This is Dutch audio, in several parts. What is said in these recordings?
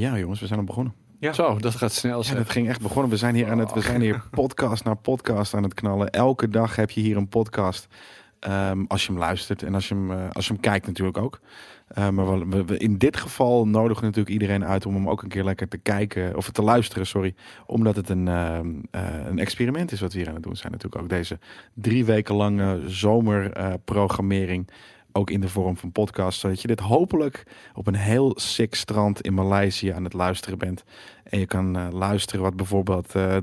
Ja, jongens, we zijn al begonnen. Ja. Zo, dat gaat snel. Ja, dat ging echt begonnen. We zijn hier aan het, we zijn hier podcast na podcast aan het knallen. Elke dag heb je hier een podcast. Ehm, als je hem luistert en als je hem, eh, als je hem kijkt natuurlijk ook. Eh, maar we, we- in dit geval nodigen we natuurlijk iedereen uit om hem ook een keer lekker te kijken of te luisteren, sorry. Omdat het een, ehm, eh, een experiment is wat we hier aan het doen zijn. Natuurlijk ook deze drie weken lange zomerprogrammering. Ook in de vorm van podcast. Zodat je dit hopelijk op een heel sick strand in Maleisië aan het luisteren bent. En je kan eh, luisteren wat bijvoorbeeld eh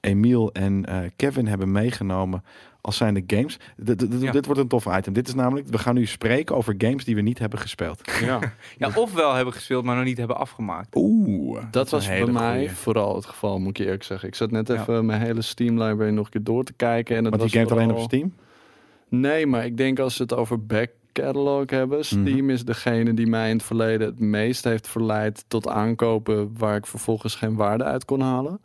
Emiel en eh, Kevin hebben meegenomen als zijn de games. D- d- d- Ja. Dit wordt een tof item. Dit is namelijk, we gaan nu spreken over games die we niet hebben gespeeld. Ja, Ja, ofwel hebben gespeeld, maar nog niet hebben afgemaakt. Oeh, dat was bij mij Voor vooral het geval, moet ik je eerlijk zeggen. Ik zat net Ja. even mijn hele Steam library nog een keer door te kijken. En het Want was die game alleen op Steam? Nee, maar ik denk als het over back catalog hebben, Steam Mhm. is degene die mij in het verleden het meest heeft verleid tot aankopen waar ik vervolgens geen waarde uit kon halen.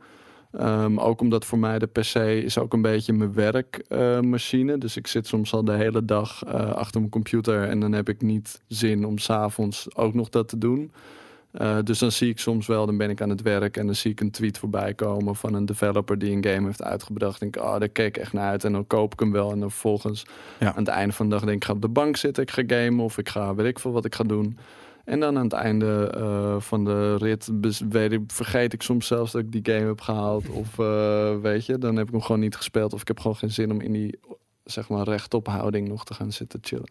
Ehm, ook omdat voor mij de PC is ook een beetje mijn werkmachine. dus ik zit soms al de hele dag eh, achter mijn computer en dan heb ik niet zin om s'avonds ook nog dat te doen. Eh, dus dan zie ik soms wel, dan ben ik aan het werk en dan zie ik een tweet voorbij komen van een developer die een game heeft uitgebracht. Denk ik, oh, daar keek ik echt naar uit en dan koop ik hem wel. En dan vervolgens Ja. aan het einde van de dag denk ik, ik ga op de bank zitten, ik ga gamen of ik ga, weet ik veel wat ik ga doen. En dan aan het einde eh, van de rit bes- weet ik, vergeet ik soms zelfs dat ik die game heb gehaald. Of eh, weet je, dan heb ik hem gewoon niet gespeeld. Of ik heb gewoon geen zin om in die zeg maar rechtop houding nog te gaan zitten chillen.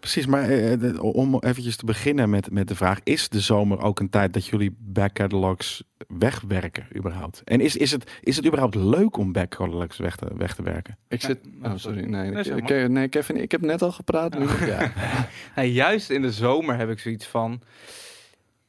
Precies, maar eh, de- om eventjes te beginnen met, met de vraag: is de zomer ook een tijd dat jullie backcatalogs wegwerken überhaupt? En is, is, het, is het überhaupt leuk om backcatalogs weg te, weg te werken? Ik zit. Oh, sorry. Nee, Nee, ik, nee, Kevin, ik heb net al gepraat. Nu, ja. Nou, juist in de zomer heb ik zoiets van.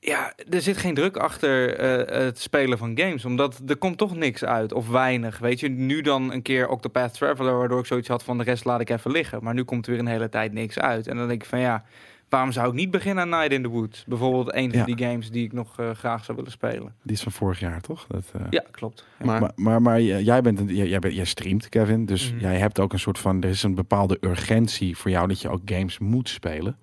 Ja, er zit geen druk achter eh, het spelen van games. Omdat er komt toch niks uit. Of weinig. Weet je, nu dan een keer Octopath Traveler. Waardoor ik zoiets had van de rest laat ik even liggen. Maar nu komt er weer een hele tijd niks uit. En dan denk ik van ja, waarom zou ik niet beginnen aan Night in the Woods? Bijvoorbeeld een van Ja. die games die ik nog eh, graag zou willen spelen. Die is van vorig jaar, toch? Dat, eh, Ja, klopt. Ja. Maar, Maar, maar, jij, bent een, jij, jij, bent, jij streamt, Kevin. Dus Mhm. jij hebt ook een soort van. Er is een bepaalde urgentie voor jou dat je ook games moet spelen.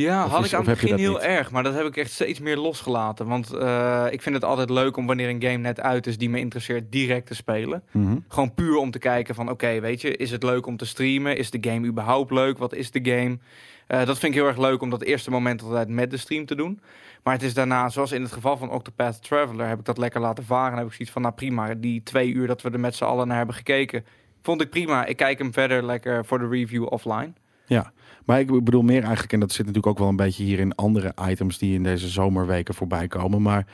Ja, Of had is- ik aan het begin heel niet? erg, maar dat heb ik echt steeds meer losgelaten. Want eh, ik vind het altijd leuk om wanneer een game net uit is die me interesseert, direct te spelen. Mhm. Gewoon puur om te kijken van, oké, weet je, is het leuk om te streamen? Is de game überhaupt leuk? Wat is de game? Eh, dat vind ik heel erg leuk om dat eerste moment altijd met de stream te doen. Maar het is daarna, zoals in het geval van Octopath Traveler, heb ik dat lekker laten varen. En heb ik zoiets van, nou prima, die twee uur dat we er met z'n allen naar hebben gekeken, vond ik prima. Ik kijk hem verder lekker voor de review offline. Maar ik bedoel meer eigenlijk, en dat zit natuurlijk ook wel een beetje hier in andere items die in deze zomerweken voorbij komen. Maar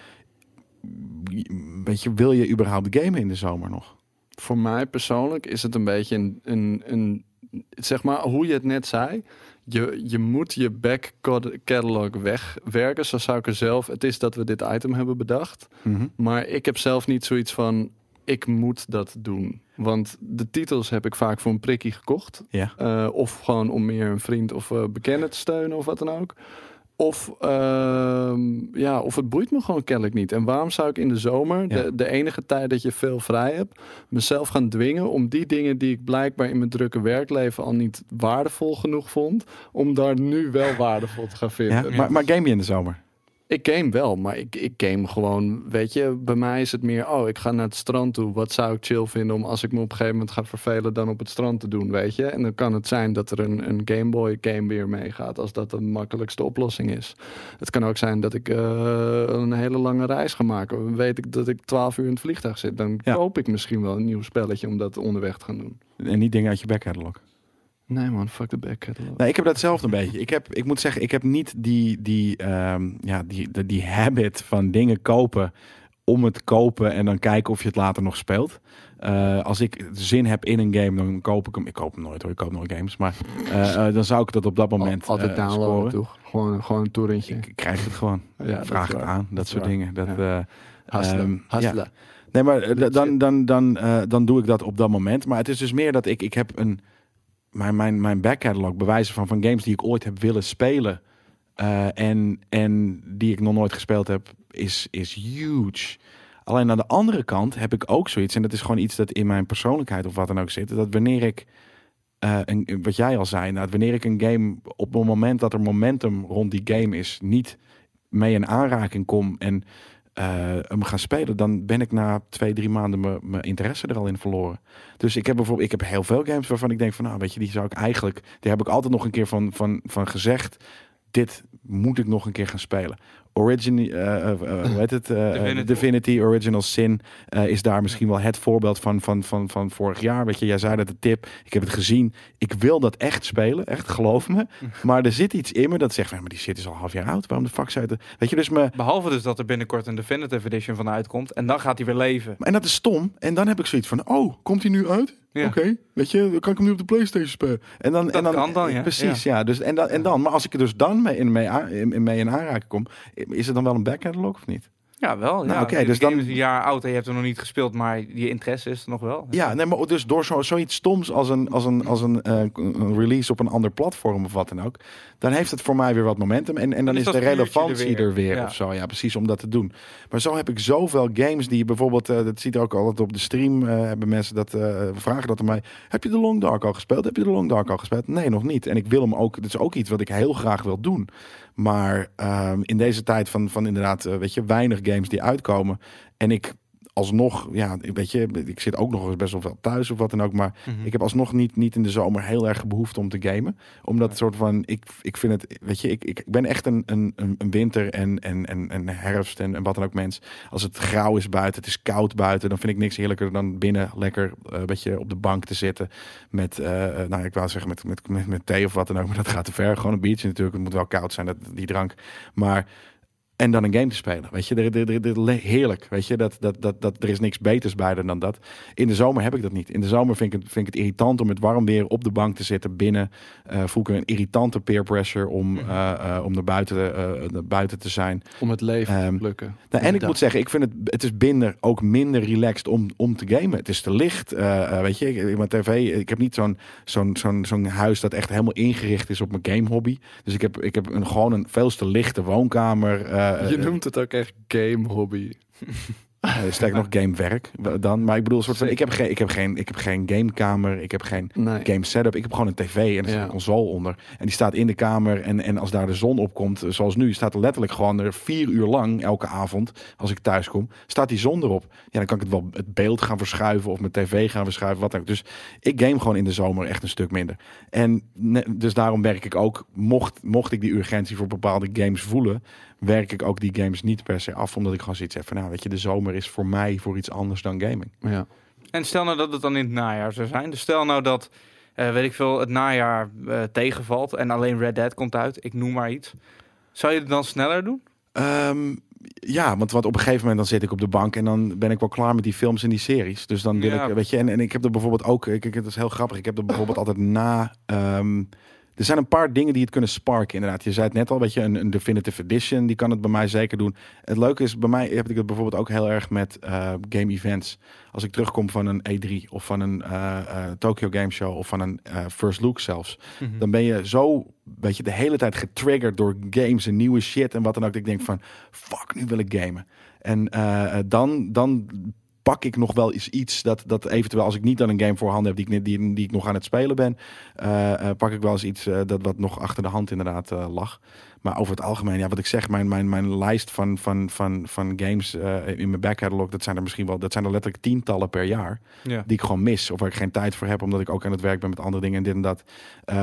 weet je, wil je überhaupt gamen in de zomer nog? voor mij persoonlijk is het een beetje een, een, een zeg maar, hoe je het net zei. Je, je moet je back catalog wegwerken. Zo zou ik er zelf. Het is dat we dit item hebben bedacht. Mhm. Maar ik heb zelf niet zoiets van. Ik moet dat doen. Want de titels heb ik vaak voor een prikkie gekocht. Ja. Eh, of gewoon om meer een vriend of eh, bekende te steunen of wat dan ook. Of, ehm, ja, of het boeit me gewoon kennelijk niet. En waarom zou ik in de zomer, Ja. de, de enige tijd dat je veel vrij hebt, mezelf gaan dwingen om die dingen die ik blijkbaar in mijn drukke werkleven al niet waardevol genoeg vond, om daar nu wel waardevol te gaan vinden. Ja? Maar, maar game je in de zomer? Ik game wel, maar ik, ik game gewoon, weet je, bij mij is het meer, oh, ik ga naar het strand toe. Wat zou ik chill vinden om als ik me op een gegeven moment ga vervelen, dan op het strand te doen, weet je. En dan kan het zijn dat er een, een Game Boy game weer meegaat, als dat de makkelijkste oplossing is. Het kan ook zijn dat ik eh, een hele lange reis ga maken. Weet ik dat ik 12 uur in het vliegtuig zit. Dan Ja. koop ik misschien wel een nieuw spelletje om dat onderweg te gaan doen. En niet dingen uit je backcatalog? Nee man, fuck the back catalog. Nee, ik heb datzelfde een beetje. Ik, heb, ik moet zeggen, ik heb niet die, die, ehm, ja, die, die, die habit van dingen kopen om het kopen en dan kijken of je het later nog speelt. Eh, als ik zin heb in een game, dan koop ik hem. Ik koop hem nooit hoor, ik koop nooit games. Maar eh, eh, dan zou ik dat op dat moment Altijd downloaden scoren. toch? Gewoon, gewoon een toerentje. Ik krijg het gewoon. Ja, dat Vraag het aan, dat, soort waar. dingen. Dat, Ja. eh, Hasselen. ehm, ja. Nee, maar dan, dan, dan, eh, dan doe ik dat op dat moment. Maar het is dus meer dat ik, ik heb een, mijn, mijn, mijn backcatalog bewijzen van, van games die ik ooit heb willen spelen. eh, en, en die ik nog nooit gespeeld heb, is, is huge. Alleen aan de andere kant heb ik ook zoiets, en dat is gewoon iets dat in mijn persoonlijkheid of wat dan ook zit, dat wanneer ik, eh, een, wat jij al zei, nou, wanneer ik een game op het moment dat er momentum rond die game is, niet mee in aanraking kom en hem gaan spelen, dan ben ik na twee, drie maanden mijn interesse er al in verloren. Dus ik heb bijvoorbeeld, ik heb heel veel games waarvan ik denk van, nou weet je, die zou ik eigenlijk, die heb ik altijd nog een keer van, van, van gezegd. Dit moet ik nog een keer gaan spelen. Origin, eh, eh, eh, hoe heet het? Divinity. Divinity. Original Sin is daar misschien wel het voorbeeld van, van, van, van vorig jaar. Weet je, jij zei dat de tip. Ik heb het gezien. Ik wil dat echt spelen, echt geloof me. Maar er zit iets in me dat zegt maar die shit is al half jaar oud. Waarom de fuck je het? Weet je, dus me. Behalve dus dat er binnenkort een Definitive Edition van uitkomt. En dan gaat hij weer leven. En dat is stom. En dan heb ik zoiets van, oh, komt hij nu uit? Ja. Oké, weet je, dan kan ik hem nu op de PlayStation spelen. En dan, Dat en dan, kan dan, ja. Precies, ja. Dus, en, dan, en dan, maar als ik er dus dan mee in, mee, in, mee in aanraking kom, is het dan wel een backcatalog of niet? Ja, wel. Nou, ja. oké, dus dan- is een jaar oud en je hebt hem nog niet gespeeld, maar je interesse is er nog wel. Ja, nee, maar dus door zo, zoiets stoms als een, als een, als een, eh, een release op een ander platform of wat dan ook, dan heeft het voor mij weer wat momentum. En, en dan is de relevantie er weer. er weer Ja. of zo. Ja, precies, om dat te doen. Maar zo heb ik zoveel games die bijvoorbeeld, eh, dat ziet er ook altijd op de stream, eh, hebben mensen dat vragen dat aan mij. Heb je de Long Dark al gespeeld? Heb je de Long Dark al gespeeld? Nee, nog niet. En ik wil hem ook, dat is ook iets wat ik heel graag wil doen. Maar ehm, in deze tijd van, van inderdaad, eh, weet je, weinig games die uitkomen. En ik alsnog, ja, weet je, ik zit ook nog eens best wel veel thuis of wat dan ook. Maar Mhm. ik heb alsnog niet, niet in de zomer heel erg behoefte om te gamen. Omdat het soort van, ik, ik vind het, weet je, ik, ik ben echt een, een, een winter en, en, en, en herfst en, en wat dan ook mens. Als het grauw is buiten, het is koud buiten, dan vind ik niks heerlijker dan binnen lekker een beetje op de bank te zitten. Met, eh, nou ik wou zeggen met, met, met, met thee of wat dan ook, maar dat gaat te ver. Gewoon een biertje natuurlijk, het moet wel koud zijn, dat, die drank. Maar en dan een game te spelen. Weet je, er, er, er, er- heerlijk. Weet je, dat, dat, dat, dat, er is niks beters bij dan dat. In de zomer heb ik dat niet. In de zomer vind ik het, vind ik het irritant om met warm weer op de bank te zitten binnen. eh voel ik een irritante peer pressure om, Mhm. eh, eh, om naar, buiten, naar buiten te zijn. Om het leven Ehm, te plukken. Nou, en ik moet zeggen, ik vind het, het is binnen ook minder relaxed om, om te gamen. Het is te licht. weet je, ik, ik- mijn tv, ik heb niet zo'n zo'n zo'n zo'n huis dat echt helemaal ingericht is op mijn game hobby. Dus ik heb, ik heb een, gewoon een veel te lichte woonkamer. Eh, Je eh, noemt het ook echt game hobby. uh, sterker nog, gamewerk dan. Maar ik bedoel, een soort van, ik heb geen, ik heb geen, ik heb geen gamekamer, ik heb geen Nee. game setup. Ik heb gewoon een tv en er een console onder. En die staat in de kamer. En, en als daar de zon op komt, eh, zoals nu, staat er letterlijk gewoon er vier uur lang, elke avond, als ik thuis kom, staat die zon erop. Ja, dan kan ik het wel het beeld gaan verschuiven of mijn tv gaan verschuiven, wat dan ook. Dus ik game gewoon in de zomer echt een stuk minder. En ne- dus daarom werk ik ook, mocht, mocht ik die urgentie voor bepaalde games voelen, werk ik ook die games niet per se af, omdat ik gewoon zoiets heb van, nou weet je, de zomer is voor mij voor iets anders dan gaming. Ja. En stel nou dat het dan in het najaar zou zijn. Dus stel nou dat, eh, weet ik veel, het najaar eh, tegenvalt en alleen Red Dead komt uit. Ik noem maar iets. Zou je het dan sneller doen? Ehm, ja, want, want op een gegeven moment dan zit ik op de bank en dan ben ik wel klaar met die films en die series. Dus dan wil Ja. ik, weet je, en, en ik heb er bijvoorbeeld ook, ik, ik, het is heel grappig, ik heb er bijvoorbeeld altijd na. ehm, er zijn een paar dingen die het kunnen sparken, inderdaad. Je zei het net al, weet je, een, een definitive edition, die kan het bij mij zeker doen. Het leuke is, bij mij heb ik het bijvoorbeeld ook heel erg met eh, game events. Als ik terugkom van een E3 of van een eh, eh, Tokyo Game Show of van een First Look zelfs dan ben je zo, weet je, de hele tijd getriggerd door games en nieuwe shit en wat dan ook. Dat ik denk van, fuck, nu wil ik gamen. En dan, dan pak ik nog wel eens iets dat, dat eventueel, als ik niet dan een game voorhanden heb die ik, die, die ik nog aan het spelen ben, eh, eh, pak ik wel eens iets eh, dat wat nog achter de hand inderdaad lag. Maar over het algemeen, ja, wat ik zeg, mijn, mijn, mijn lijst van, van, van, van games in mijn backcatalog, dat zijn er misschien wel, dat zijn er letterlijk tientallen per jaar Ja. die ik gewoon mis. Of waar ik geen tijd voor heb, omdat ik ook aan het werk ben met andere dingen en dit en dat.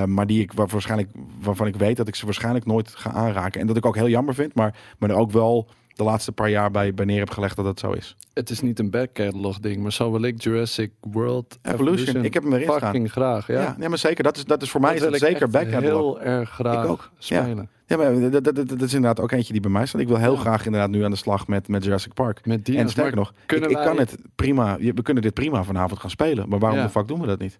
Maar die ik waar waarschijnlijk, waarvan ik weet dat ik ze waarschijnlijk nooit ga aanraken. En dat ik ook heel jammer vind, maar, maar er ook wel de laatste paar jaar bij, bij neer heb gelegd dat dat zo is. Het is niet een backcatalog ding, maar zo wil ik Jurassic World Evolution, ik heb hem erin staan. fucking graag. Ja, Ja, nee, maar zeker. Dat is, dat is voor mij Dat is ik zeker echt backcatalog. heel erg graag Ik ook, ja. spelen. Ja, maar dat, dat, dat, dat is inderdaad ook eentje die bij mij staat. Ik wil heel Ja. graag inderdaad nu aan de slag met, met Jurassic Park. Met die en sterker nog, ik, kunnen ik wij- kan het prima. We kunnen dit prima vanavond gaan spelen. Maar waarom Ja. de fuck doen we dat niet?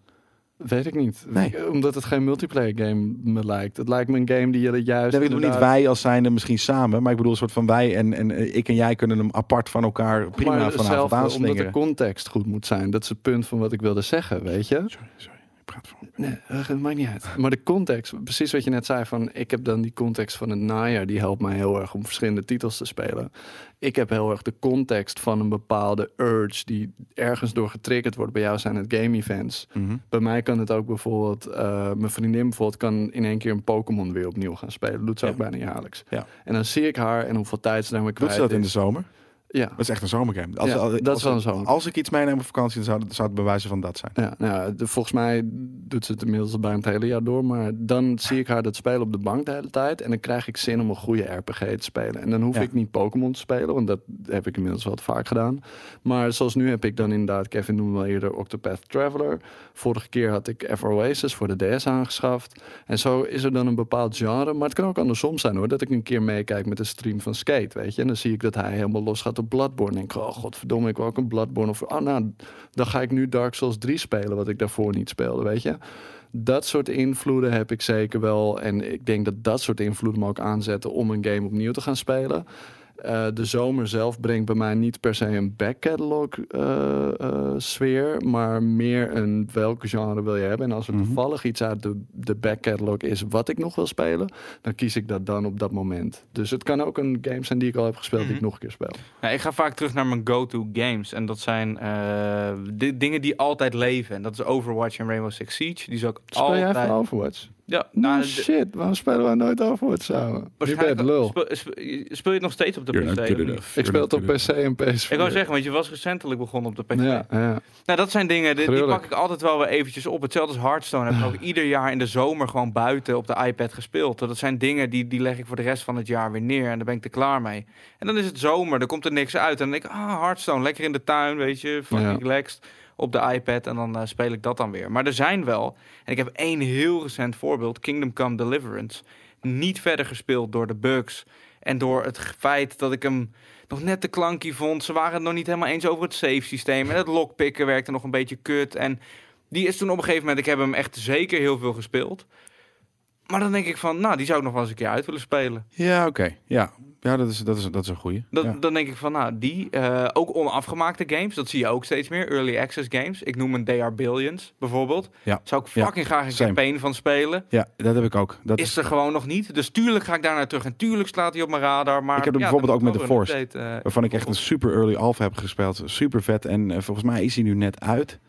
Weet ik niet. Nee. Omdat het geen multiplayer game me lijkt. Het lijkt me een game die je juist... Ik bedoel niet inderdaad- wij als zijnde misschien samen, maar ik bedoel een soort van wij en, en eh, ik en jij kunnen hem apart van elkaar prima maar vanavond hetzelfde, omdat aanslingeren. de context goed moet zijn. Dat is het punt van wat ik wilde zeggen, weet je? Sorry, sorry. Ik praat voor. Nee, het maakt niet uit. Maar de context, precies wat je net zei, van ik heb dan die context van het najaar, die helpt mij heel erg om verschillende titels te spelen. Ik heb heel erg de context van een bepaalde urge die ergens door getriggerd wordt. Bij jou zijn het game events. Mhm. Bij mij kan het ook bijvoorbeeld, eh, mijn vriendin bijvoorbeeld kan in één keer een Pokémon weer opnieuw gaan spelen. Dat doet ze Ja. ook bijna jaarlijks. Ja. En dan zie ik haar en hoeveel tijd ze daarmee Doet kwijt ze dat in de zomer? Ja. Dat is echt een zomergame. Als, Ja, als, dat is als, wel een zomer. als ik iets meeneem op vakantie, dan zou, het- zou het bewijzen van dat zijn. Ja, nou, de- volgens mij doet ze het inmiddels bijna het hele jaar door. Maar dan zie ik haar dat spelen op de bank de hele tijd. En dan krijg ik zin om een goede RPG te spelen. En dan hoef Ja. ik niet Pokémon te spelen, want dat heb ik inmiddels wel te vaak gedaan. Maar zoals nu heb ik dan inderdaad, Kevin noemde wel eerder Octopath Traveler. Vorige keer had ik Ever Oasis voor de DS aangeschaft. En zo is er dan een bepaald genre. Maar het kan ook andersom zijn hoor. Dat ik een keer meekijk met de stream van Skate, weet je. En dan zie ik dat hij helemaal los gaat op Bloodborne. En denk ik, oh godverdomme, ik wil ook een Bloodborne. Of, oh nou, dan ga ik nu Dark Souls 3 spelen, wat ik daarvoor niet speelde, weet je. Dat soort invloeden heb ik zeker wel. En ik denk dat dat soort invloeden me ook aanzetten om een game opnieuw te gaan spelen. Eh, de zomer zelf brengt bij mij niet per se een backcatalog eh, eh, sfeer, maar meer een welke genre wil je hebben. En als er Mhm. toevallig iets uit de, de backcatalog is wat ik nog wil spelen, dan kies ik dat dan op dat moment. Dus het kan ook een game zijn die ik al heb gespeeld die ik Mhm. nog een keer speel. Ja, ik ga vaak terug naar mijn go-to games. En dat zijn eh, di- dingen die altijd leven. En dat is Overwatch en Rainbow Six Siege. Die is ook Speel jij altijd... van Overwatch? Ja, Nou, shit, waarom spelen wij nooit Overwatch samen? Je waarschijnlijk- bent lul. Speel, je het nog steeds op de You're PC? enough. Ik speel het op. PC en PS4. Ik wou zeggen, want je was recentelijk begonnen op de PC. Ja, ja. Nou, dat zijn dingen, die, pak ik altijd wel weer eventjes op. Hetzelfde als Hearthstone heb ik ook ieder jaar in de zomer gewoon buiten op de iPad gespeeld. Dat zijn dingen die, die leg ik voor de rest van het jaar weer neer en daar ben ik er klaar mee. En dan is het zomer, dan komt er niks uit. En dan denk ik, ah, Hearthstone, lekker in de tuin, weet je, fucking Ja. relaxed op de iPad. En dan eh, speel ik dat dan weer. Maar er zijn wel, en ik heb één heel recent voorbeeld, Kingdom Come Deliverance. Niet verder gespeeld door de bugs en door het feit dat ik hem nog net te klanky vond. Ze waren het nog niet helemaal eens over het save systeem. En het lockpicken werkte nog een beetje kut. En die is toen op een gegeven moment, ik heb hem echt zeker heel veel gespeeld. Maar dan denk ik van, nou, die zou ik nog wel eens een keer uit willen spelen. Ja, oké. Ja, ja dat, is, dat, is, dat is een goeie. Dat, ja. Dan denk ik van, nou, die. eh, ook onafgemaakte games, dat zie je ook steeds meer. Early access games. Ik noem een They Are Billions bijvoorbeeld. Ja. Zou ik Ja. fucking graag een Same. campaign van spelen. ja, dat heb ik ook. Dat Is er gewoon nog niet. Dus tuurlijk ga ik daar naar terug. En tuurlijk slaat hij op mijn radar. Maar Ik heb ja, bijvoorbeeld ook met een Force. update, eh, waarvan ik echt een super early alpha heb gespeeld. Super vet. En eh, volgens mij is hij nu net uit.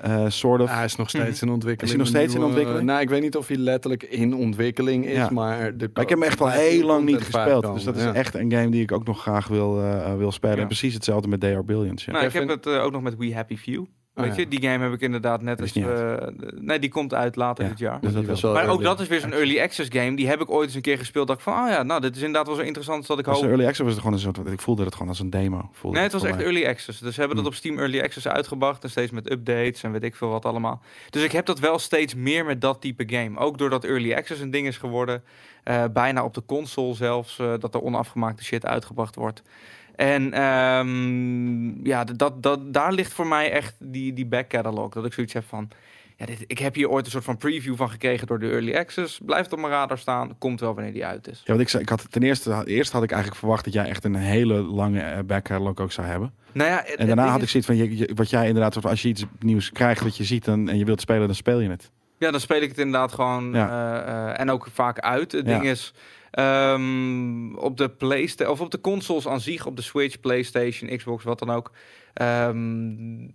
Eh sort of. Hij is nog steeds in ontwikkeling. Is hij nog steeds in ontwikkeling? nou, ik weet niet of hij letterlijk in ontwikkeling is, Ja. maar... De Maar ik heb hem echt al heel lang niet gespeeld. Dus dat is ja. echt een game die ik ook nog graag wil, eh, wil spelen. Ja. En precies hetzelfde met DR Billions. Ja. Nou, ik heb het eh, ook nog met We Happy Few. Weet Oh, je, die game heb ik inderdaad net als... eh, nee, die komt uit later Ja. dit jaar. Dus dat dat was wel. wel Maar ook dat is weer zo'n early access game. Die heb ik ooit eens een keer gespeeld. Dat ik van, oh ja, nou, dit is inderdaad wel zo interessant als dat ik hoop. de early access was het gewoon een soort. Ik voelde het gewoon als een demo. Voelde Nee, het was echt mij. early access. Dus ze hebben dat Hm. op Steam Early Access uitgebracht. En steeds met updates en weet ik veel wat allemaal. Dus ik heb dat wel steeds meer met dat type game. Ook doordat Early Access een ding is geworden. eh, bijna op de console zelfs. eh, dat er onafgemaakte shit uitgebracht wordt. En ehm, ja, dat, dat, daar ligt voor mij echt die, die back catalog. Dat ik zoiets heb van... Ja, dit, ik heb hier ooit een soort van preview van gekregen door de Early Access. Blijft op mijn radar staan. Komt wel wanneer die uit is. Ja, wat ik zei, ik had ten eerste, eerst had ik eigenlijk verwacht dat jij echt een hele lange eh, back catalog ook zou hebben. Nou ja, het- En daarna had ik zoiets van, je, wat jij inderdaad, als je iets nieuws krijgt wat je ziet dan, en je wilt spelen, dan speel je het. Ja, dan speel ik het inderdaad gewoon Ja. eh, eh, en ook vaak uit. Het Ja. ding is ehm, op de PlayStation of op de consoles aan zich, op de Switch, PlayStation, Xbox, wat dan ook. ehm,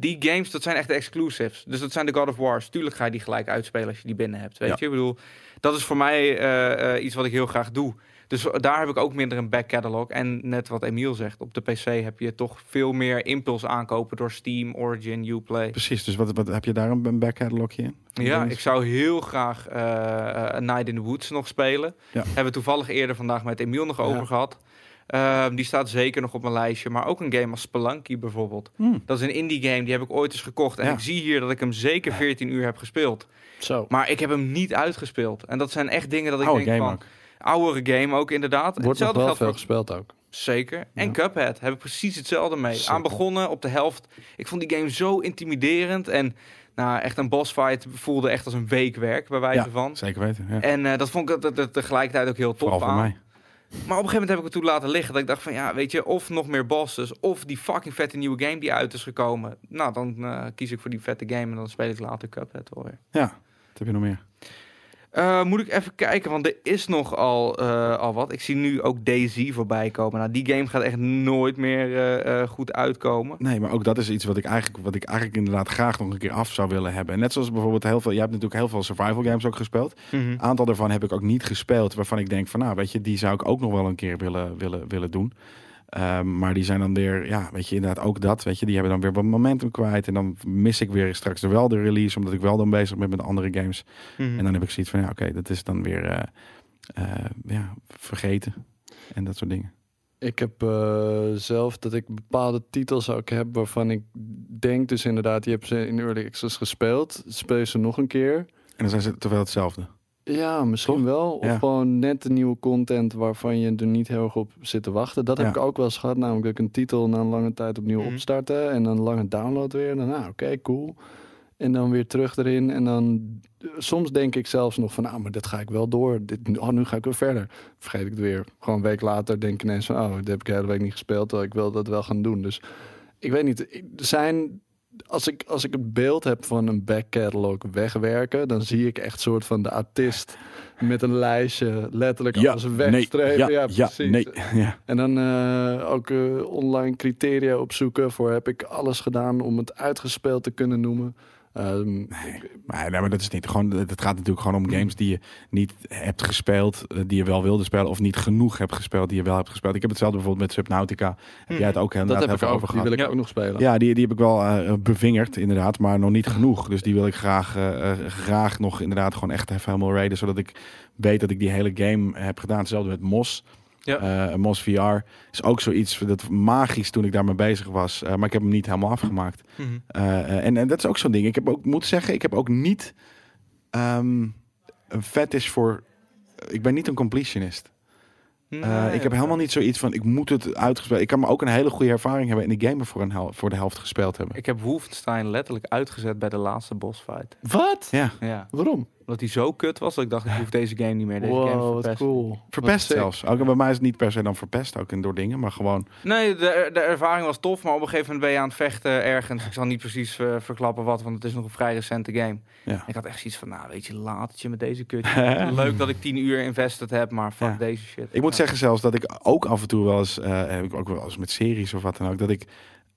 die games, dat zijn echt de exclusives. Dus dat zijn de God of Wars. Tuurlijk ga je die gelijk uitspelen als je die binnen hebt. Weet Ja. je, ik bedoel, dat is voor mij eh, eh, iets wat ik heel graag doe. Dus daar heb ik ook minder een back catalog. En net wat Emiel zegt, op de PC heb je toch veel meer impuls aankopen door Steam, Origin, Uplay. Precies, dus wat, wat heb je daar een, back catalogje in? Ja, ik zou heel graag eh A Night in the Woods nog spelen. Ja. Hebben we toevallig eerder vandaag met Emiel nog Ja. over gehad. Ehm, die staat zeker nog op mijn lijstje. Maar ook een game als Spelunky bijvoorbeeld. Hmm. Dat is een indie game, die heb ik ooit eens gekocht. En Ja. ik zie hier dat ik hem zeker 14 uur heb gespeeld. Zo. Maar ik heb hem niet uitgespeeld. En dat zijn echt dingen dat ik Oude denk van... ook. Oudere game ook inderdaad. Wordt nog hetzelfde wel geldt veel voor gespeeld ook. Zeker. En Ja. Cuphead heb ik precies hetzelfde mee. Zeker. Aan begonnen op de helft. Ik vond die game zo intimiderend. En nou, echt een bossfight voelde echt als een week werk bij wijze Ja, van. Zeker weten. Ja. En eh, dat vond ik dat- dat tegelijkertijd ook heel tof aan. mij. Maar op een gegeven moment heb ik het toen laten liggen. Dat ik dacht van ja, weet je, of nog meer bosses. Of die fucking vette nieuwe game die uit is gekomen. Nou, dan eh, kies ik voor die vette game. En dan speel ik later Cuphead wel weer. Ja, wat heb je nog meer? Eh, moet ik even kijken, want er is nog al, eh, al wat. Ik zie nu ook Daisy voorbij komen. Nou, die game gaat echt nooit meer eh, goed uitkomen. Nee, maar ook dat is iets wat ik eigenlijk, wat ik eigenlijk inderdaad graag nog een keer af zou willen hebben. En net zoals bijvoorbeeld heel veel, jij hebt natuurlijk heel veel survival games ook gespeeld. Een aantal daarvan heb ik ook niet gespeeld, waarvan ik denk van nou, weet je, die zou ik ook nog wel een keer willen, willen, willen doen. Ehm, maar die zijn dan weer, ja, weet je, inderdaad ook dat. Weet je, die hebben dan weer wat momentum kwijt. En dan mis ik weer straks wel de release, omdat ik wel dan bezig ben met andere games. Mhm. En dan heb ik zoiets van, ja, oké, dat is dan weer eh, eh, ja, vergeten. En dat soort dingen. Ik heb eh, zelf dat ik bepaalde titels ook heb waarvan ik denk dus inderdaad, je hebt ze in Early Access gespeeld, speel je ze nog een keer. En dan zijn ze terwijl hetzelfde. Ja, misschien Toch? wel. Of Ja. gewoon net de nieuwe content waarvan je er niet heel erg op zit te wachten. Dat heb Ja. ik ook wel eens gehad. Namelijk dat ik een titel na een lange tijd opnieuw Mhm. opstarten. En dan een lange download weer. En dan, nou, oké, cool. En dan weer terug erin. En dan soms denk ik zelfs nog van, nou, maar dat ga ik wel door. Dit, oh, nu ga ik weer verder. Vergeet ik het weer. Gewoon een week later denk ik ineens van, oh, dat heb ik de hele week niet gespeeld. Terwijl ik wil dat wel gaan doen. Dus ik weet niet. Er zijn als ik, als ik het beeld heb van een back catalog wegwerken, dan zie ik echt soort van de artiest met een lijstje letterlijk als een wegstrepen. ja, ja, ja, precies. nee, ja. En dan eh, ook eh, online criteria opzoeken voor heb ik alles gedaan om het uitgespeeld te kunnen noemen. Ehm, Maar, nee, maar dat is niet gewoon. Het gaat natuurlijk gewoon om games die je niet hebt gespeeld, eh, die je wel wilde spelen, of niet genoeg hebt gespeeld, die je wel hebt gespeeld. Ik heb hetzelfde bijvoorbeeld met Subnautica. Heb jij het ook dat inderdaad heb ik over die gehad? wil ik Ja. ook nog spelen. Ja, die, die heb ik wel eh, bevingerd, inderdaad, maar nog niet genoeg. Dus die wil ik graag, eh, eh, graag nog inderdaad gewoon echt even helemaal raiden, zodat ik weet dat ik die hele game heb gedaan. Hetzelfde met Mos. Ja. Eh, Mos VR is ook zoiets dat magisch toen ik daarmee bezig was, eh, maar ik heb hem niet helemaal afgemaakt. Mhm. Eh, eh, en, en dat is ook zo'n ding. Ik heb ook moet zeggen, ik heb ook niet ehm, een fetish voor. Ik ben niet een completionist. Eh, ik heb helemaal niet zoiets van ik moet het uitgespeeld. Ik kan me ook een hele goede ervaring hebben in de game voor, een hel voor de helft gespeeld hebben. Ik heb Wolfenstein letterlijk uitgezet bij de laatste bossfight. Wat? Ja, Ja. Waarom? Omdat hij zo kut was dat ik dacht, ik hoef deze game niet meer. Deze game is Wow, wat verpest. cool. verpest Wat sick. zelfs. Ook bij mij is het niet per se dan verpest ook in door dingen, maar gewoon. Nee, de, de ervaring was tof, maar op een gegeven moment ben je aan het vechten ergens. Ik zal niet precies eh, verklappen wat, want het is nog een vrij recente game. Ja. Ik had echt zoiets van, nou weet je, laat het je met deze kutje. Leuk dat ik tien uur invested heb, maar fuck Ja. deze shit. Ik moet Ja. zeggen zelfs dat ik ook af en toe wel eens, eh, heb ik ook wel eens met series of wat dan ook, dat ik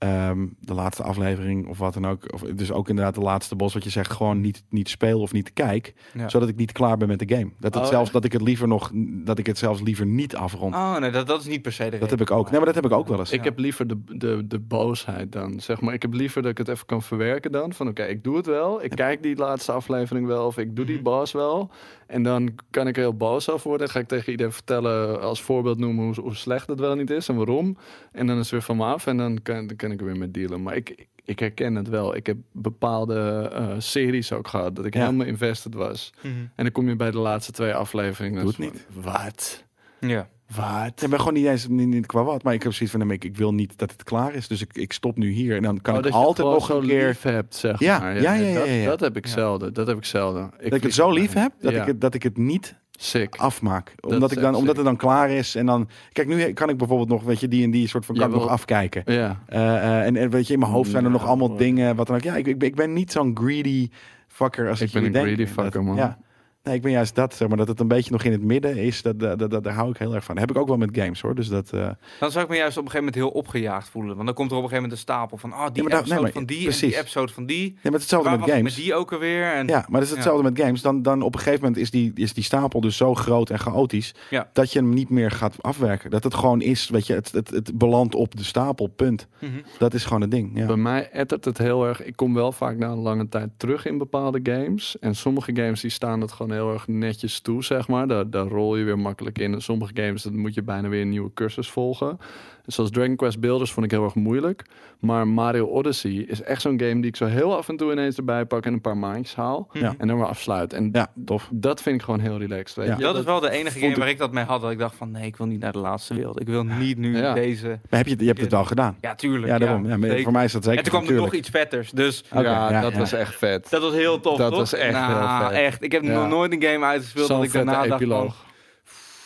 ehm, de laatste aflevering of wat dan ook, of dus ook inderdaad de laatste bos wat je zegt, gewoon niet, niet speel of niet kijk, Ja. zodat ik niet klaar ben met de game. Dat het Oh, zelfs echt? dat ik het liever nog, dat ik het zelfs liever niet afrond. Oh nee, dat, dat is niet per se de Dat heb ik ook. Nee, maar dat heb ik ook wel eens. Ik heb liever de, de, de boosheid dan. Zeg maar, ik heb liever dat ik het even kan verwerken dan. Van oké, ik doe het wel. Ik kijk die laatste aflevering wel. Of ik doe die Mhm. boss wel. En dan kan ik er heel boos over worden. Ga ik tegen iedereen vertellen, als voorbeeld noemen hoe, hoe slecht het wel niet is en waarom. En dan is het weer van me af. En dan kan, dan kan ik er weer mee dealen. Maar ik, ik, herken het wel. Ik heb bepaalde eh, series ook gehad. Dat ik Ja. helemaal invested was. Mhm. En dan kom je bij de laatste twee afleveringen. Doe het en is van, Wat? Ja. Wat? Ik ben gewoon niet eens niet, niet qua wat, maar ik heb zoiets van, ik, ik wil niet dat het klaar is, dus ik, ik stop nu hier en dan kan Oh, ik altijd nog zo een keer lief hebt, zeg Ja, maar. ja, ja, ja, dat, ja, ja. dat heb ik Ja. zelden. Dat heb ik zelden. dat ik het zo lief heb dat, Ja. ik het, dat ik het niet Sick. afmaak. Dat Omdat, ik dan, omdat sick. het dan klaar is en dan... Kijk, nu kan ik bijvoorbeeld nog, weet je, die en die soort van kan ik nog afkijken. Ja. Eh, eh, en, en weet je, in mijn hoofd zijn er Ja, nog allemaal dingen, wat dan ook. Ja, ik, ik, ben- ik ben niet zo'n greedy fucker als Ik dat ben een greedy fucker, man. Ja. Nee, ik ben juist dat, zeg maar, dat het een beetje nog in het midden is. Dat, dat, dat, dat- daar hou ik heel erg van. heb ik ook wel met games, hoor. Dus dat... eh, Dan zou ik me juist op een gegeven moment heel opgejaagd voelen. Want dan komt er op een gegeven moment een stapel van, ah, die episode nee, maar- van die en die episode van die. Nee, maar het is hetzelfde met games. met die ook alweer? En, Ja, maar dat is hetzelfde met games. Dan, dan op een gegeven moment is die, is die stapel dus zo groot en chaotisch... Ja. dat je hem niet meer gaat afwerken. Dat het gewoon is, weet je, het, het, het belandt op de stapel, punt. Mhm. Dat is gewoon het ding, ja. Bij mij ettert het heel erg. Ik kom wel vaak na een lange tijd terug in bepaalde games. En sommige games die staan het gewoon heel erg netjes toe, zeg maar. Daar, daar rol je weer makkelijk in. Sommige games, dan moet je bijna weer een nieuwe cursus volgen. Zoals Dragon Quest Builders vond ik heel erg moeilijk. Maar Mario Odyssey is echt zo'n game die ik zo heel af en toe ineens erbij pak en een paar maandjes haal. Ja. En dan weer afsluit. En Ja, tof. dat vind ik gewoon heel relaxed. Weet Ja. je? Dat is wel de enige game waar ik dat mee had. Dat ik dacht van, nee, ik wil niet naar de laatste wereld. Ik wil niet nu Ja. deze... Maar heb je, je hebt het wel gedaan. Ja, tuurlijk. Ja, daarom. Ja, maar voor mij is dat zeker en toen kwam er nog iets vetters. Dus ja, ja, dat ja. was echt vet. dat was heel tof, Dat toch? was echt Nou, heel vet. echt. Ik heb Ja. nog nooit een game uitgespeeld dat ik daarna dacht van... epiloog.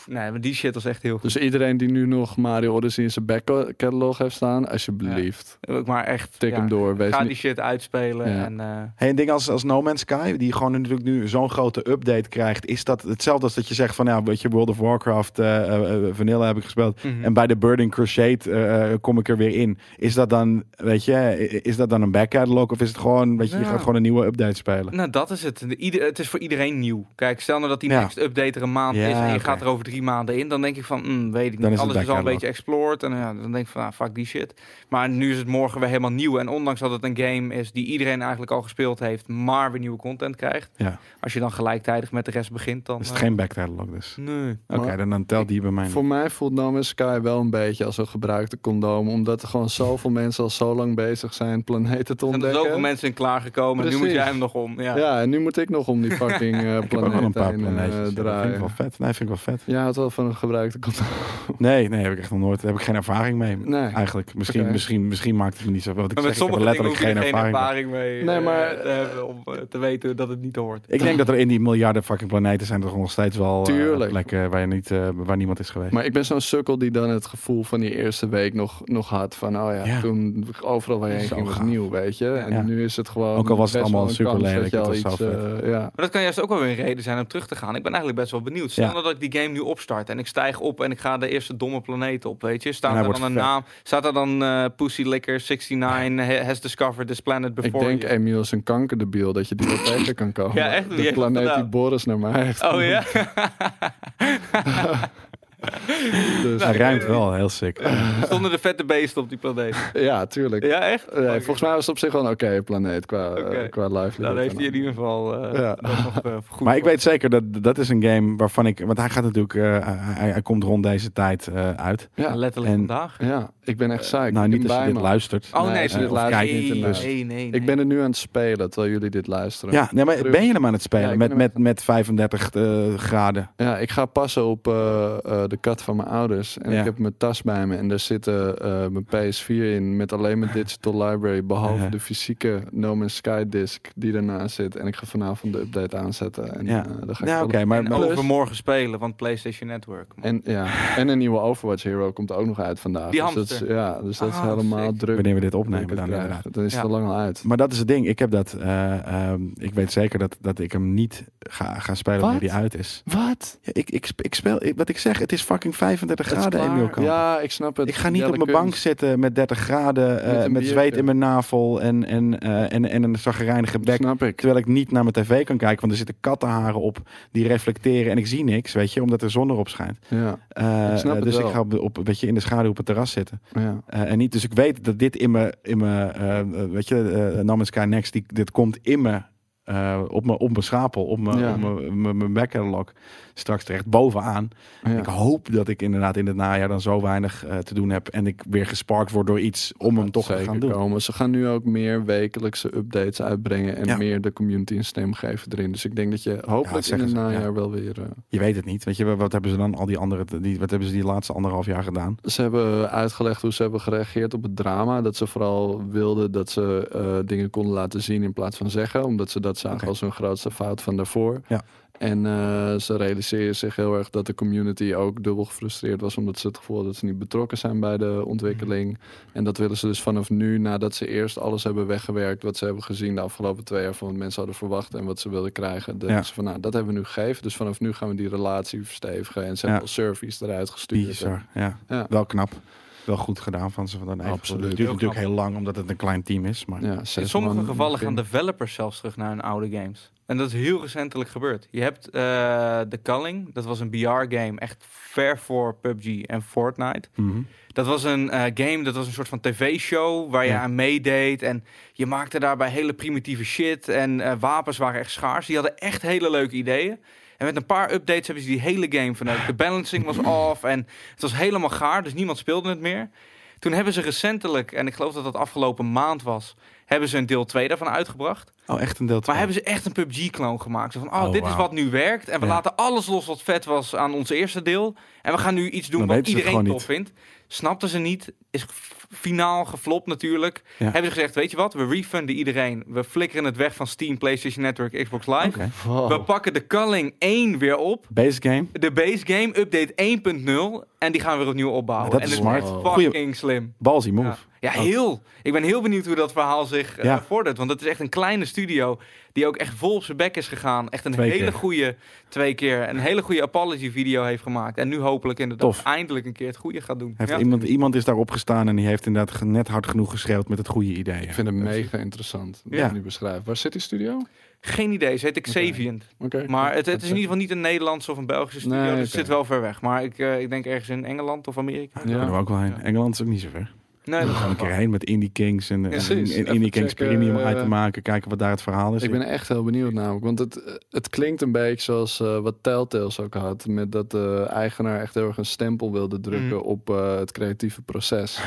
Nee, maar die shit was echt heel goed. Dus iedereen die nu nog Mario Odyssey in zijn back catalog heeft staan, alsjeblieft. Maar echt, Tik ja, hem door. Wees ga niet- die shit uitspelen. Ja. En, eh, Hey, een ding als, als No Man's Sky, die gewoon natuurlijk nu zo'n grote update krijgt, is dat hetzelfde als dat je zegt van, ja, weet je, World of Warcraft, eh, eh, eh, Vanilla heb ik gespeeld. mhm. En bij de Burning Crusade kom ik er weer in. Is dat dan, weet je, is dat dan een back catalog of is het gewoon, weet je, je Ja. gaat gewoon een nieuwe update spelen? Nou, dat is het. De- Ieder, het is voor iedereen nieuw. Kijk, stel nou dat die Ja. next update er een maand Ja, is en je gaat er over drie drie maanden in, dan denk ik van, mm, weet ik Dan niet. Alles is al een beetje explored. En ja, dan denk ik van, ah, fuck die shit. Maar nu is het morgen weer helemaal nieuw. En ondanks dat het een game is die iedereen eigenlijk al gespeeld heeft, maar weer nieuwe content krijgt. Ja. Als je dan gelijktijdig met de rest begint, dan... Is het eh, geen backcatalog dus? Nee. Oké, dan, dan telt die bij mij. Voor mij voelt No Man's Sky wel een beetje als een gebruikte condoom. Omdat er gewoon zoveel mensen al zo lang bezig zijn planeten te Er zijn er ontdekken. zoveel mensen in klaargekomen. Nu moet Precies. jij hem nog om. Ja. Ja, en nu moet ik nog om die fucking eh Ik heb ook wel een planeten paar heen, eh, ja, dat vind ik draaien. wel vet. Nee, vind ik wel vet. Ja, wel van een gebruikte condoom. Nee, nee, heb ik echt nog nooit. Daar heb ik geen ervaring mee. Nee. Eigenlijk. Misschien, misschien, misschien maakt het me niet zo. Want ik, Maar zeg, met ik heb er letterlijk geen er geen ervaring. mee. Nee, eh, maar- te hebben om eh, te weten dat het niet hoort. Ik denk dat er in die miljarden fucking planeten zijn er nog steeds wel Tuurlijk. plekken waar, je niet, waar niemand is geweest. Maar ik ben zo'n sukkel die dan het gevoel van die eerste week nog, nog had. Van, oh ja, Ja. toen overal waar je heen Zo ging was gaaf. nieuw, weet je. En Ja. nu is het gewoon Ook al was het allemaal super dat lelijk, iets, eh, ja. Maar dat kan juist ook wel weer een reden zijn om terug te gaan. Ik ben eigenlijk best wel benieuwd. Stel Ja. nou dat ik die game nu opstart en ik stijg op en ik ga de eerste domme planeet op, weet je. Staat er dan een vet. naam? Staat er dan eh Pussy Licker 69 has discovered this planet Ik before denk, you? Emiel is een kankerdebiel dat je die wel tegen kan komen. Ja, echt? De planeet die? Boris naar mij heeft. Oh ja? Dus, Hij ruimt wel, heel sick. Stonden de vette beesten op die planeet? ja, tuurlijk. Ja, echt? Nee, volgens mij was het op zich wel een oké planeet qua, eh, qua livelihood. Nou, dan heeft hij in ieder geval eh, Ja. dat nog eh, goed. Maar ik weet zeker dat dat is een game waarvan ik... Want hij gaat natuurlijk... eh, hij, hij komt rond deze tijd eh, uit. Ja, Letterlijk En- vandaag. ja, ik ben echt saai. nou, niet als je dit luistert. Oh Nee, nee, als je ze- dit luistert, nee, nee, de- nee, nee, Ik ben er nu aan het spelen terwijl jullie dit luisteren. Ja, nee, maar Terug. ben je hem aan het spelen met, met, met 35 eh, graden? Ja, ik ga passen op eh, de kat van mijn ouders. En Ja. ik heb mijn tas bij me. En daar zitten eh, mijn PS4 in met alleen mijn digital library. Behalve Ja. de fysieke No Man's Sky disc die ernaast zit. En ik ga vanavond de update aanzetten. En, Ja. eh, dan ga ik Ja, wel- oké, maar, En maar Plus- overmorgen spelen van PlayStation Network. En, ja, en een nieuwe Overwatch Hero komt ook nog uit vandaag. Die dus dat is, hamster. ja, dus dat is Ah, helemaal sick. druk. wanneer we dit opnemen dan krijg. inderdaad. Dan is het er lang al uit. Maar dat is het ding. Ik heb dat... eh, ehm, ik weet zeker dat, dat ik hem niet ga, ga spelen wanneer die uit is. Wat? Ja, ik, ik, sp- ik speel... ik- wat ik zeg, het is fucking 35 Het is graden. Emiel. Kamp. Ja, ik snap het. Ik ga niet op mijn bank zitten met 30 graden, eh, Met met zweet in mijn navel en, en, eh, en, en een zaggerijnige bek. Snap ik. Terwijl ik niet naar mijn tv kan kijken, want er zitten kattenharen op die reflecteren en ik zie niks, weet je, omdat de zon erop schijnt. Ja, Eh, Ik snap het dus ik wel. ga op, de- op, weet je, in de schaduw op het terras zitten. ja. Eh, en niet, dus ik weet dat dit in mijn, in mijn eh, eh, weet je, uh, Man's Sky Next, die, dit komt in mijn, eh, op mijn, op schapel, op mijn, Ja. backlog straks terecht bovenaan. ja. Ik hoop dat ik inderdaad in het najaar dan zo weinig eh, te doen heb en ik weer gesparkt word door iets om hem toch te gaan doen. komen. Ze gaan nu ook meer wekelijkse updates uitbrengen en Ja. meer de community een stem geven erin. Dus ik denk dat je hopelijk in het ze, najaar ja. wel weer. eh, Je weet het niet. Weet je, wat hebben ze dan al die andere, die, wat hebben ze die laatste anderhalf jaar gedaan? Ze hebben uitgelegd hoe ze hebben gereageerd op het drama. Dat ze vooral wilden dat ze dingen konden laten zien in plaats van zeggen. Omdat ze dat zagen Oké. als hun grootste fout van daarvoor. Ja. En eh, ze realiseren zich heel erg dat de community ook dubbel gefrustreerd was. Omdat ze het gevoel hadden dat ze niet betrokken zijn bij de ontwikkeling. En dat willen ze dus vanaf nu, nadat ze eerst alles hebben weggewerkt. Wat ze hebben gezien de afgelopen twee jaar van wat mensen hadden verwacht. En wat ze wilden krijgen. denken Ja. ze van nou, dat hebben we nu gegeven. Dus vanaf nu gaan we die relatie verstevigen. En ze hebben al surveys eruit gestuurd. Bizar. Ja. Ja. Wel knap. Wel goed gedaan van ze. Van dan. Absoluut. Het duurt natuurlijk heel lang omdat het een klein team is. Maar Ja, In sommige gevallen gaan developers zelfs terug naar hun oude games. En dat is heel recentelijk gebeurd. Je hebt eh The Culling, dat was een BR-game, echt ver voor PUBG en Fortnite. Mhm. Dat was een eh, game, dat was een soort van tv-show waar je Ja. aan meedeed. En je maakte daarbij hele primitieve shit. En eh, wapens waren echt schaars. Die hadden echt hele leuke ideeën. En met een paar updates hebben ze die hele game verneukt. De balancing was off en het was helemaal gaar. Dus niemand speelde het meer. Toen hebben ze recentelijk, en ik geloof dat dat afgelopen maand was... hebben ze een deel 2 daarvan uitgebracht. Oh, echt een deel Maar twee. hebben ze echt een PUBG-kloon gemaakt. Zo van, oh, Oh, dit is wat nu werkt. En we Ja. laten alles los wat vet was aan ons eerste deel. En we gaan nu iets doen Dan wat iedereen tof vindt. Snapten ze niet. Is finaal geflopt natuurlijk. Ja. Hebben ze gezegd, weet je wat? We refunden iedereen. We flikkeren het weg van Steam, PlayStation Network, Xbox Live. Wow. We pakken de Culling 1 weer op. Base game. De base game, update 1.0. En die gaan we weer opnieuw opbouwen. Dat en is het smart. is Goeie- fucking slim. Ballsy move. Ja. Ja, heel. Ik ben heel benieuwd hoe dat verhaal zich Ja. vordert. Want het is echt een kleine Studio, die ook echt vol op zijn bek is gegaan. Echt een Twee hele goede, twee keer, een hele goede apology video heeft gemaakt. En nu hopelijk inderdaad Tof. eindelijk een keer het goede gaat doen. Heeft Ja. iemand, iemand is daarop gestaan en die heeft inderdaad net hard genoeg geschreeuwd met het goede idee. Ik vind het mega interessant. Ja. je nu beschrijft. Waar zit die studio? Geen idee, ze heet Xaviant. Oké. Maar het, het is in ieder geval niet een Nederlandse of een Belgische studio, Nee, dus het zit wel ver weg. Maar ik, eh, ik denk ergens in Engeland of Amerika. We ook wel heen. Ja. Engeland is ook niet zo ver. Nee, We dat gaan een keer heen met Indie Kings en, en, Even Indie Kings checken, Premium eh, uit te maken. Kijken wat daar het verhaal is. Ik ben echt heel benieuwd namelijk. Want het, het klinkt een beetje zoals eh, wat Telltales ook had. Met dat de eigenaar echt heel erg een stempel wilde drukken Mhm. op eh, het creatieve proces.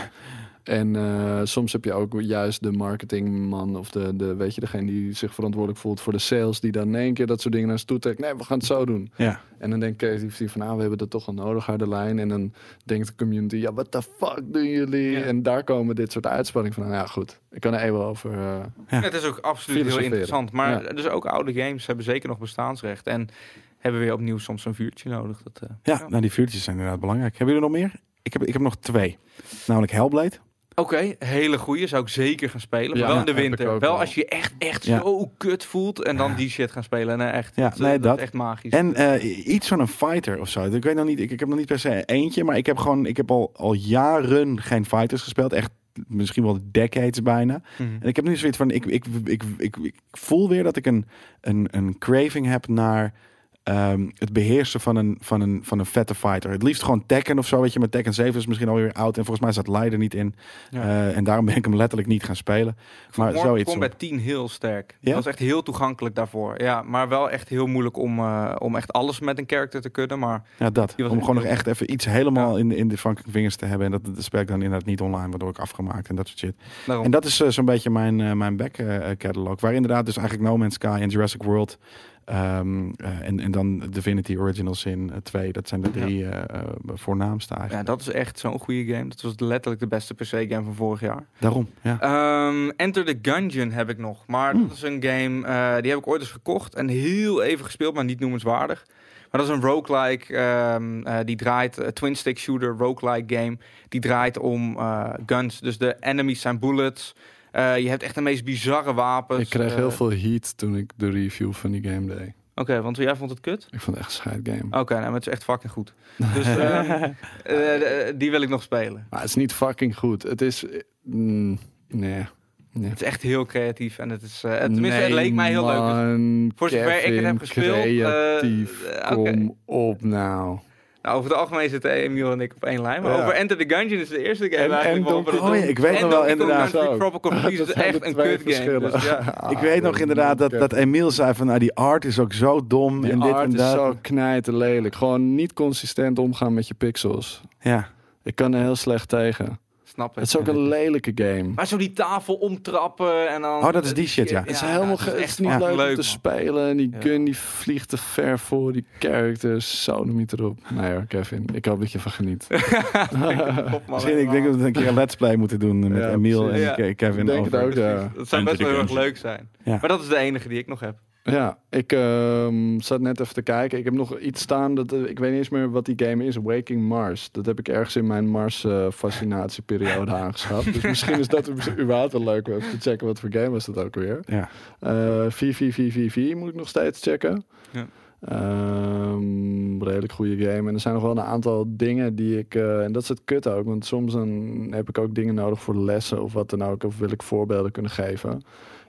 En eh, soms heb je ook juist de marketingman of de, de, weet je, degene die zich verantwoordelijk voelt voor de sales. Die dan in één keer dat soort dingen naar ze toe trekt. Nee, we gaan het zo doen. Ja. En dan denkt creatief van, nou, we hebben dat toch al nodig, harde lijn. En dan denkt de community, ja, what the fuck doen jullie? Ja. En daar komen dit soort uitspanningen van. Nou ja, goed. Ik kan er even over... eh, Ja. Het is ook absoluut heel interessant. Maar Ja. dus ook oude games hebben zeker nog bestaansrecht. En hebben weer opnieuw soms een vuurtje nodig. Dat, eh, Ja, nou die vuurtjes zijn inderdaad belangrijk. Hebben jullie er nog meer? Ik heb, ik heb nog twee. Namelijk Hellblade. Oké, hele goeie. Zou ik zeker gaan spelen. Ja, wel in de winter. Wel wel. als je echt, echt Ja. zo kut voelt. En dan die shit gaan spelen. Nee, echt. Ja, dat, nee, dat dat. is echt magisch. En eh, iets van een fighter of zo. Ik weet nog niet. Ik, ik heb nog niet per se eentje, maar ik heb gewoon. Ik heb al, al jaren geen fighters gespeeld. Echt misschien wel decades bijna. Mhm. En ik heb nu zoiets van. Ik, ik, ik, ik, ik voel weer dat ik een, een, een craving heb naar. Ehm, het beheersen van een, van, een, van een vette fighter. Het liefst gewoon Tekken of zo, weet je. Maar Tekken 7 is misschien alweer oud. En volgens mij zat Leider niet in. Ja. Eh, en daarom ben ik hem letterlijk niet gaan spelen. Maar Mortal zoiets. Kombat 10 heel sterk. Ja? Dat was echt heel toegankelijk daarvoor. Ja, maar wel echt heel moeilijk om, eh, om echt alles met een character te kunnen. Maar Ja, dat. Om gewoon nog echt even iets helemaal in, in de fucking vingers te hebben. En dat, dat speel ik dan inderdaad niet online, waardoor ik afgemaakt en dat soort shit. daarom. En dat is eh, zo'n beetje mijn, mijn back catalog. Waar inderdaad dus eigenlijk No Man's Sky en Jurassic World. Ehm, eh, en, en dan Divinity Original Sin 2. Dat zijn de drie eh, eh, voornaamste ja, dat is echt zo'n goede game. Dat was letterlijk de beste PC-game van vorig jaar. Daarom, ja. Ehm, Enter the Gungeon heb ik nog. Maar Hmm. dat is een game, eh, die heb ik ooit eens gekocht. En heel even gespeeld, maar niet noemenswaardig. Maar dat is een roguelike. ehm, eh, die draait, eh, twin stick shooter roguelike game. Die draait om eh, guns. Dus de enemies zijn bullets. Eh, je hebt echt de meest bizarre wapens. ik kreeg Eh, heel veel heat toen ik de review van die game deed. Oké, want jij vond het kut? Ik vond het echt een scheid game. Oké, nou, maar het is echt fucking goed. Dus ehm, eh, eh, die wil ik nog spelen. Maar het is niet fucking goed. Het is... eh, mm, nee. nee. Het is echt heel creatief. En het is, eh, tenminste, het leek mij heel leuk. Dus man, voor zover ik het heb gespeeld, eh, Creatief, eh, kom op nou. Nou, over het algemeen zitten Emiel en ik op één lijn. Maar Ja. over Enter the Gungeon is de eerste game En- eigenlijk Donkey- Oh ja, ik weet En nog wel inderdaad. Zo. Tropical Freeze Dat is echt een kut game. Dus ja. ik weet nog inderdaad dat, dat Emiel zei van... Nou, die art is ook zo dom Die en dit art en is dat. zo knijten lelijk. Gewoon niet consistent omgaan met je pixels. Ja. Ik kan er heel slecht tegen. Snap Het het. is ook een lelijke game. Maar zo die tafel omtrappen en dan... Oh, dat is die shit, ja. Het is helemaal het is niet leuk, om te spelen. En die Ja. gun die vliegt te ver voor die characters. Zo niet erop. Nee hoor, Kevin. Ik hoop dat je van geniet. Misschien, ik denk dat we een keer een let's play moeten doen met Ja, Emiel en Kevin. Ik denk het ook, ja. Dat zou best wel heel erg leuk zijn. Ja. Maar dat is de enige die ik nog heb. Ja, ik ehm, zat net even te kijken. Ik heb nog iets staan. Dat, eh, ik weet niet eens meer wat die game is. Waking Mars. Dat heb ik ergens in mijn Mars-fascinatieperiode aangeschaft. Dus misschien is dat überhaupt wel leuk om even te checken. Wat voor game was dat ook weer. Ja. Eh 4444 moet ik nog steeds checken. Ja. Ehm, redelijk goede game. En er zijn nog wel een aantal dingen die ik... eh, en dat is het kut ook. Want soms dan heb ik ook dingen nodig voor lessen of wat dan ook. Of wil ik voorbeelden kunnen geven.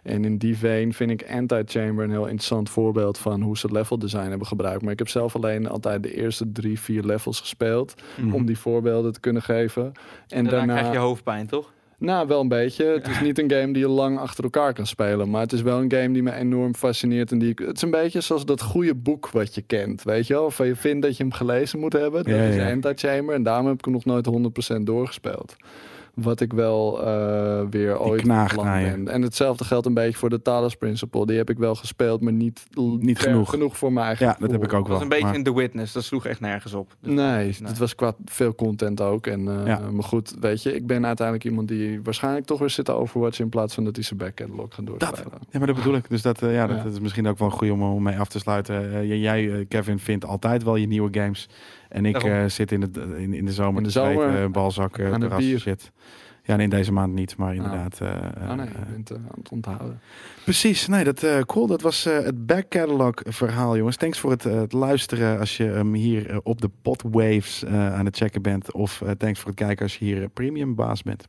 En in die vein vind ik Anti-Chamber een heel interessant voorbeeld van hoe ze level design hebben gebruikt. Maar ik heb zelf alleen altijd de eerste drie, vier levels gespeeld Mhm. om die voorbeelden te kunnen geven. En En daarna daarna, krijg je hoofdpijn, toch? nou, wel een beetje. Het is niet een game die je lang achter elkaar kan spelen. Maar het is wel een game die me enorm fascineert. En die ik, het is een beetje zoals dat goede boek wat je kent. Weet je wel? Of je vindt dat je hem gelezen moet hebben. Dat Ja, is ja. Anti-Chamber. En daarom heb ik hem nog nooit 100% doorgespeeld. Wat ik wel eh, weer ooit je. ben. En hetzelfde geldt een beetje voor de Talos Principle. Die heb ik wel gespeeld, maar niet, Niet genoeg. genoeg voor mijn eigen Ja, dat heb ik ook Dat wel. was een beetje maar- in The Witness. Dat sloeg echt nergens op. Dus- Nee, het was qua veel content ook. En, eh, Ja. Maar goed, weet je, ik ben uiteindelijk iemand die waarschijnlijk toch weer zit te overwatchen in plaats van dat hij zijn back catalog gaat doorspelen. Ja, maar dat bedoel ik. Dus dat, eh, ja, dat, Ja. dat is misschien ook wel goed om, om mee af te sluiten. Jij, jij, eh, Kevin, vindt altijd wel je nieuwe games. En ik eh, zit in, het, in, in de zomer In de te zomer eh, balzakken, aan bier. shit. Ja, nee, in deze maand niet, maar inderdaad. oh nee, je bent aan het onthouden. Precies, nee, dat cool. Dat was het back catalog verhaal, jongens. Thanks voor het, het luisteren als je hem hier op de Podwaves eh aan het checken bent. Of thanks voor het kijken als je hier premium baas bent.